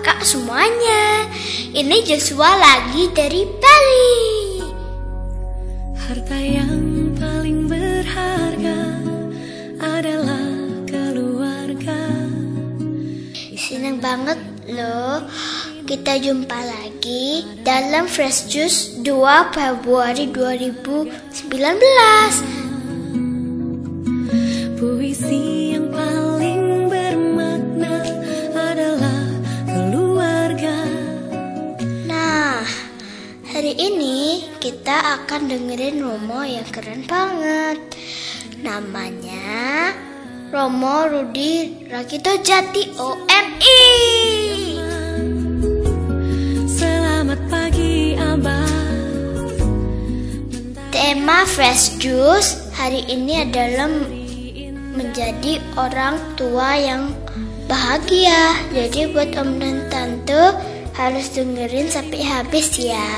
kakak semuanya. Ini Joshua lagi dari Bali. Harta yang paling berharga adalah keluarga. Senang banget loh kita jumpa lagi dalam Fresh Juice 2 Februari 2019. Ini kita akan dengerin Romo yang keren banget. Namanya Romo Rudi Rakito Jati OMI. Selamat pagi Abah. Tema Fresh Juice hari ini adalah menjadi orang tua yang bahagia. Jadi buat om dan tante harus dengerin sampai habis ya.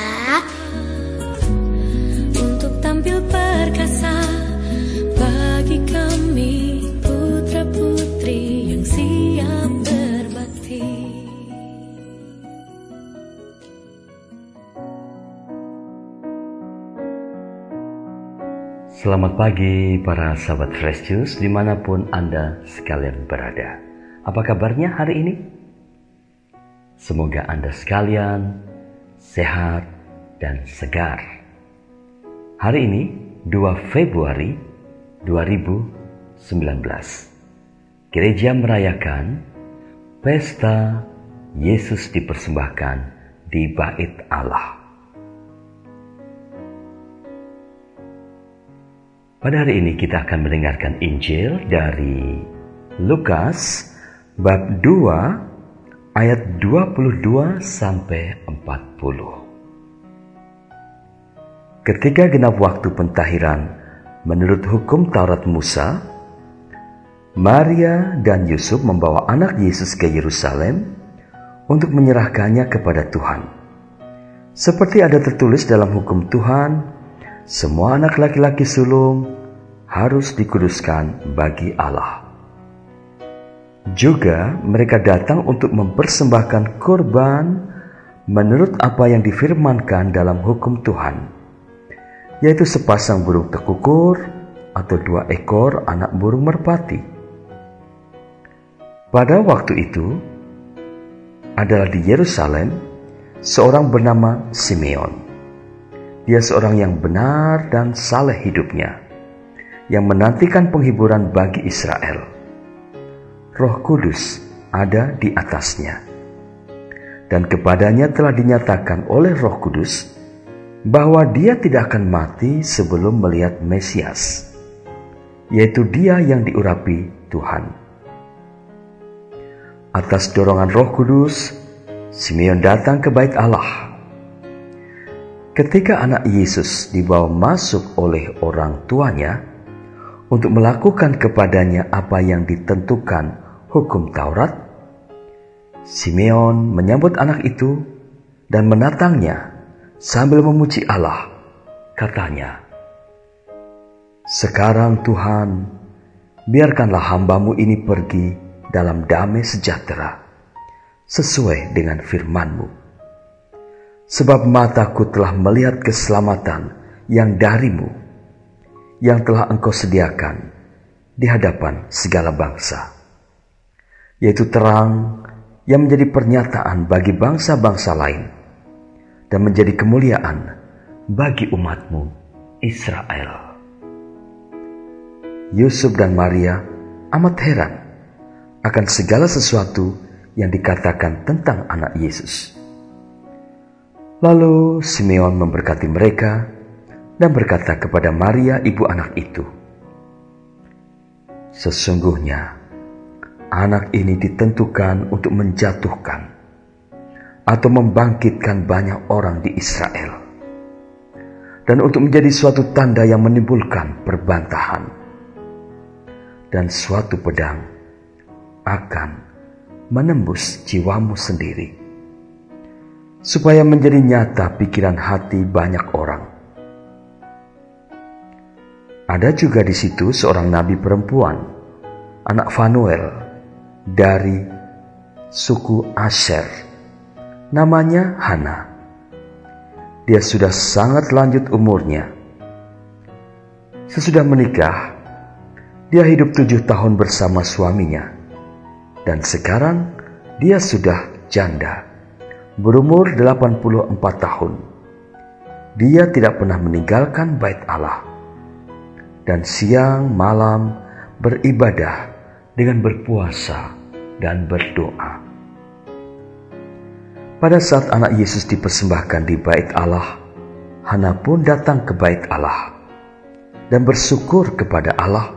Untuk tampil perkasa bagi kami putra putri yang siap berbakti. Selamat pagi para sahabat Fresh Juice di mana pun Anda sekalian berada. Apa kabarnya hari ini? Semoga Anda sekalian sehat dan segar. Hari ini 2 Februari 2019. Gereja merayakan pesta Yesus dipersembahkan di bait Allah. Pada hari ini kita akan mendengarkan Injil dari Lukas bab 2 ayat 22 sampai 40. Ketika genap waktu pentahiran menurut hukum Taurat Musa, Maria dan Yusuf membawa anak Yesus ke Yerusalem untuk menyerahkannya kepada Tuhan. Seperti ada tertulis dalam hukum Tuhan, semua anak laki-laki sulung harus dikuduskan bagi Allah. Juga mereka datang untuk mempersembahkan korban menurut apa yang difirmankan dalam hukum Tuhan, yaitu sepasang burung tekukur atau dua ekor anak burung merpati. Pada waktu itu adalah di Yerusalem seorang bernama Simeon dia seorang yang benar dan saleh hidupnya, yang menantikan penghiburan bagi Israel. Roh Kudus ada di atasnya, dan kepadanya telah dinyatakan oleh Roh Kudus bahwa dia tidak akan mati sebelum melihat Mesias, yaitu Dia yang diurapi Tuhan. Atas dorongan Roh Kudus, Simeon datang ke Bait Allah Ketika anak Yesus dibawa masuk oleh orang tuanya untuk melakukan kepadanya apa yang ditentukan hukum Taurat, Simeon menyambut anak itu dan menatangnya sambil memuji Allah. Katanya, Sekarang Tuhan, biarkanlah hambamu ini pergi dalam damai sejahtera, sesuai dengan firman-Mu Sebab mataku telah melihat keselamatan yang darimu, yang telah engkau sediakan di hadapan segala bangsa, yaitu terang yang menjadi pernyataan bagi bangsa-bangsa lain dan menjadi kemuliaan bagi umatmu Israel. Yusuf dan Maria amat heran akan segala sesuatu yang dikatakan tentang anak Yesus. Lalu Simeon memberkati mereka dan berkata kepada Maria ibu anak itu, Sesungguhnya anak ini ditentukan untuk menjatuhkan atau membangkitkan banyak orang di Israel. Dan untuk menjadi suatu tanda yang menimbulkan perbantahan. Dan suatu pedang akan menembus jiwamu sendiri. Supaya menjadi nyata pikiran hati banyak orang. Ada juga di situ seorang nabi perempuan, anak Fanuel dari suku Asher Namanya Hana. Dia sudah sangat lanjut umurnya. Sesudah menikah, dia hidup tujuh tahun bersama suaminya. Dan sekarang dia sudah janda, berumur 84 tahun. Dia tidak pernah meninggalkan bait Allah. Dan siang malam beribadah dengan berpuasa dan berdoa. Pada saat anak Yesus dipersembahkan di bait Allah, Hana pun datang ke bait Allah dan bersyukur kepada Allah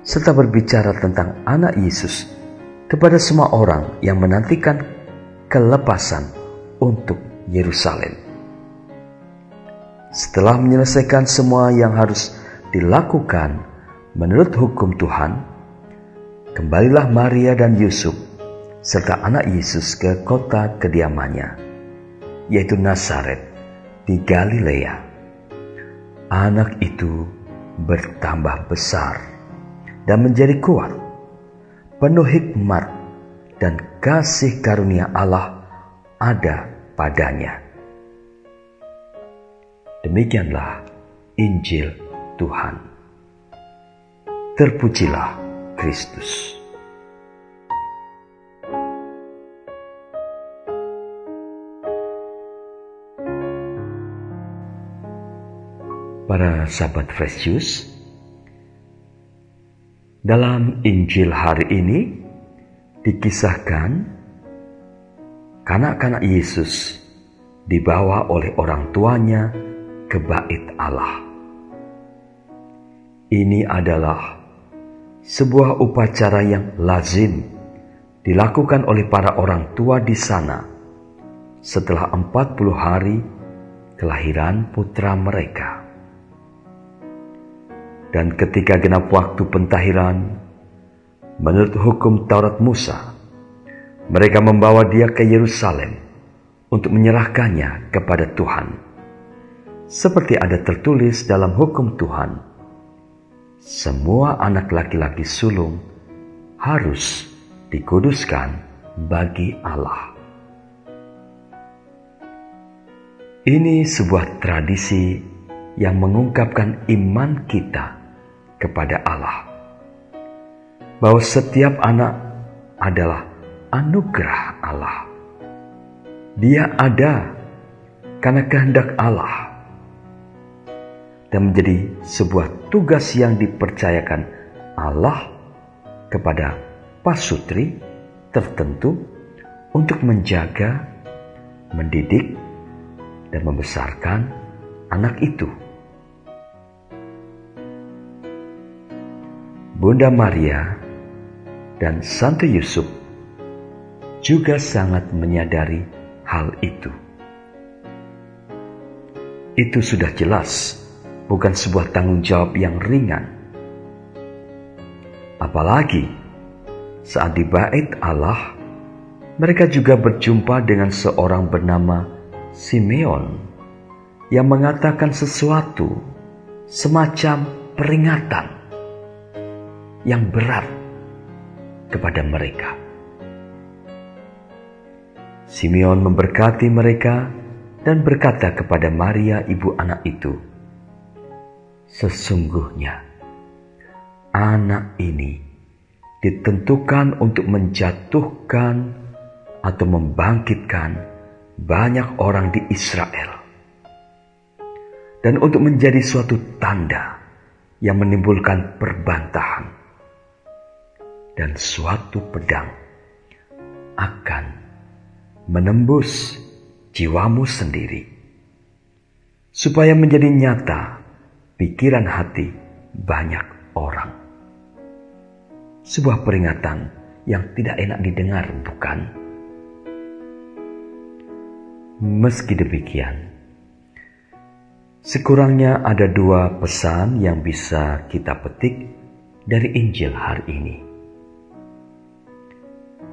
serta berbicara tentang anak Yesus kepada semua orang yang menantikan kelepasan untuk Yerusalem. Setelah menyelesaikan semua yang harus dilakukan menurut hukum Tuhan, kembalilah Maria dan Yusuf serta anak Yesus ke kota kediamannya, yaitu Nazaret di Galilea. Anak itu bertambah besar dan menjadi kuat, penuh hikmat dan kasih karunia Allah ada padanya. Demikianlah Injil Tuhan. Terpujilah Kristus. para sahabat Fresh Juice. Dalam Injil hari ini dikisahkan kanak-kanak Yesus dibawa oleh orang tuanya ke bait Allah. Ini adalah sebuah upacara yang lazim dilakukan oleh para orang tua di sana setelah 40 hari kelahiran putra mereka. Dan ketika genap waktu pentahiran, menurut hukum Taurat Musa, mereka membawa dia ke Yerusalem untuk menyerahkannya kepada Tuhan. Seperti ada tertulis dalam hukum Tuhan, semua anak laki-laki sulung harus dikuduskan bagi Allah. Ini sebuah tradisi yang mengungkapkan iman kita kepada Allah. Bahwa setiap anak adalah anugerah Allah. Dia ada karena kehendak Allah dan menjadi sebuah tugas yang dipercayakan Allah kepada pasutri tertentu untuk menjaga, mendidik, dan membesarkan anak itu. Bunda Maria dan Santo Yusuf juga sangat menyadari hal itu. Itu sudah jelas bukan sebuah tanggung jawab yang ringan. Apalagi saat di bait Allah, mereka juga berjumpa dengan seorang bernama Simeon yang mengatakan sesuatu semacam peringatan yang berat kepada mereka. Simeon memberkati mereka dan berkata kepada Maria ibu anak itu, Sesungguhnya anak ini ditentukan untuk menjatuhkan atau membangkitkan banyak orang di Israel. Dan untuk menjadi suatu tanda yang menimbulkan perbantahan dan suatu pedang akan menembus jiwamu sendiri, supaya menjadi nyata pikiran hati banyak orang. Sebuah peringatan yang tidak enak didengar, bukan? Meski demikian, sekurangnya ada dua pesan yang bisa kita petik dari Injil hari ini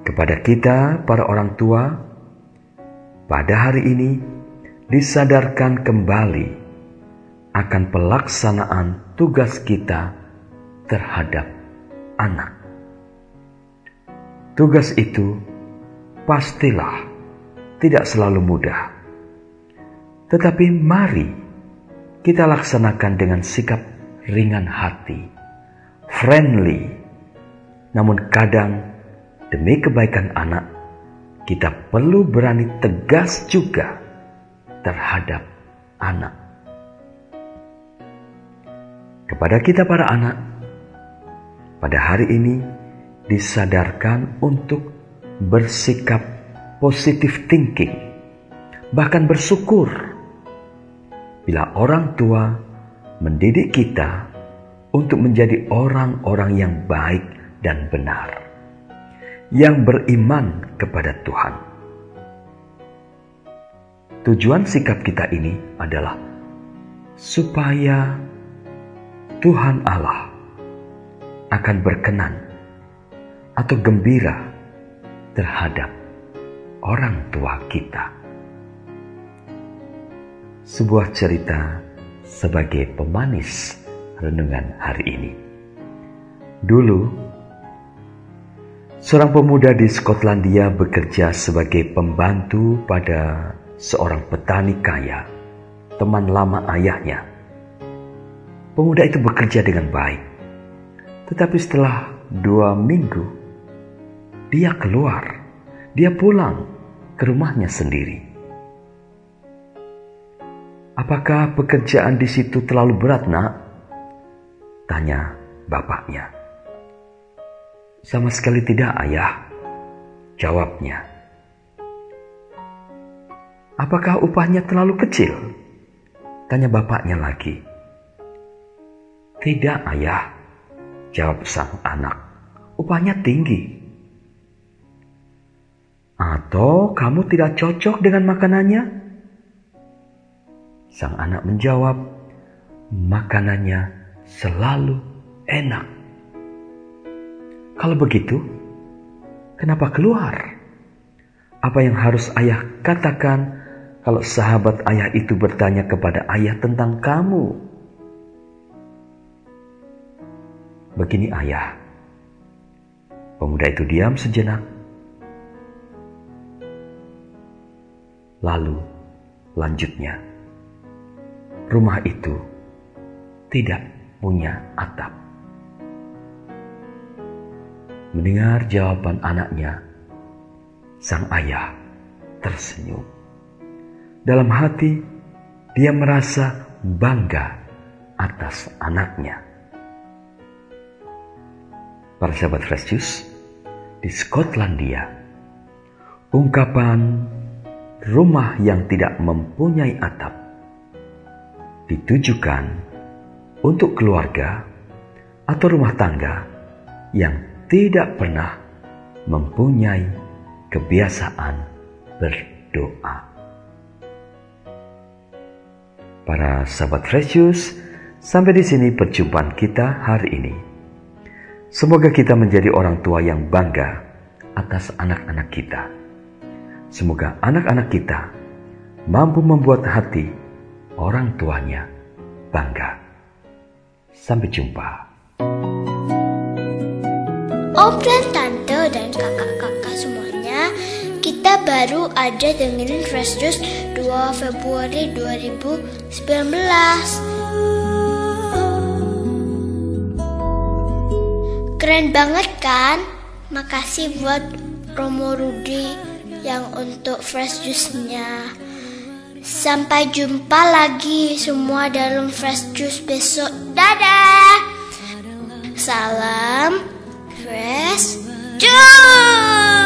kepada kita, para orang tua, pada hari ini disadarkan kembali akan pelaksanaan tugas kita terhadap anak. Tugas itu pastilah tidak selalu mudah. Tetapi mari kita laksanakan dengan sikap ringan hati, friendly. Namun kadang demi kebaikan anak, kita perlu berani tegas juga terhadap anak. Kepada kita para anak, pada hari ini disadarkan untuk bersikap positive thinking, bahkan bersyukur bila orang tua mendidik kita untuk menjadi orang-orang yang baik dan benar, yang beriman kepada Tuhan. Tujuan sikap kita ini adalah supaya Tuhan Allah akan berkenan atau gembira terhadap orang tua kita. Sebuah cerita sebagai pemanis renungan hari ini. Dulu, seorang pemuda di Skotlandia bekerja sebagai pembantu pada seorang petani kaya, teman lama ayahnya. Pemuda itu bekerja dengan baik, tetapi setelah dua minggu, dia keluar, dia pulang ke rumahnya sendiri. Apakah pekerjaan di situ terlalu berat, Nak? Tanya bapaknya. Sama sekali tidak, Ayah. Jawabnya. Apakah upahnya terlalu kecil? Tanya bapaknya lagi. Tidak, Ayah. Jawab sang anak. Upahnya tinggi. Atau kamu tidak cocok dengan makanannya? Sang anak menjawab, makanannya selalu enak. Kalau begitu, kenapa keluar? Apa yang harus ayah katakan kalau sahabat ayah itu bertanya kepada ayah tentang kamu? Begini ayah. Pemuda itu diam sejenak Lalu lanjutnya, rumah itu tidak punya atap. Mendengar jawaban anaknya, sang ayah tersenyum. Dalam hati, dia merasa bangga atas anaknya. Para sahabat Fresh Juice, di Skotlandia, ungkapan rumah yang tidak mempunyai atap ditujukan untuk keluarga atau rumah tangga yang tidak pernah mempunyai kebiasaan berdoa. Para sahabat Precious, sampai di sini perjumpaan kita hari ini. Semoga kita menjadi orang tua yang bangga atas anak-anak kita Semoga anak-anak kita mampu membuat hati orang tuanya bangga. Sampai jumpa. Om dan tante dan kakak-kakak semuanya, kita baru aja dengerin Fresh Juice 2 Februari 2019. Keren banget kan? Makasih buat Romo Rudi yang untuk fresh juice-nya. Sampai jumpa lagi semua dalam fresh juice besok. Dadah. Salam fresh juice.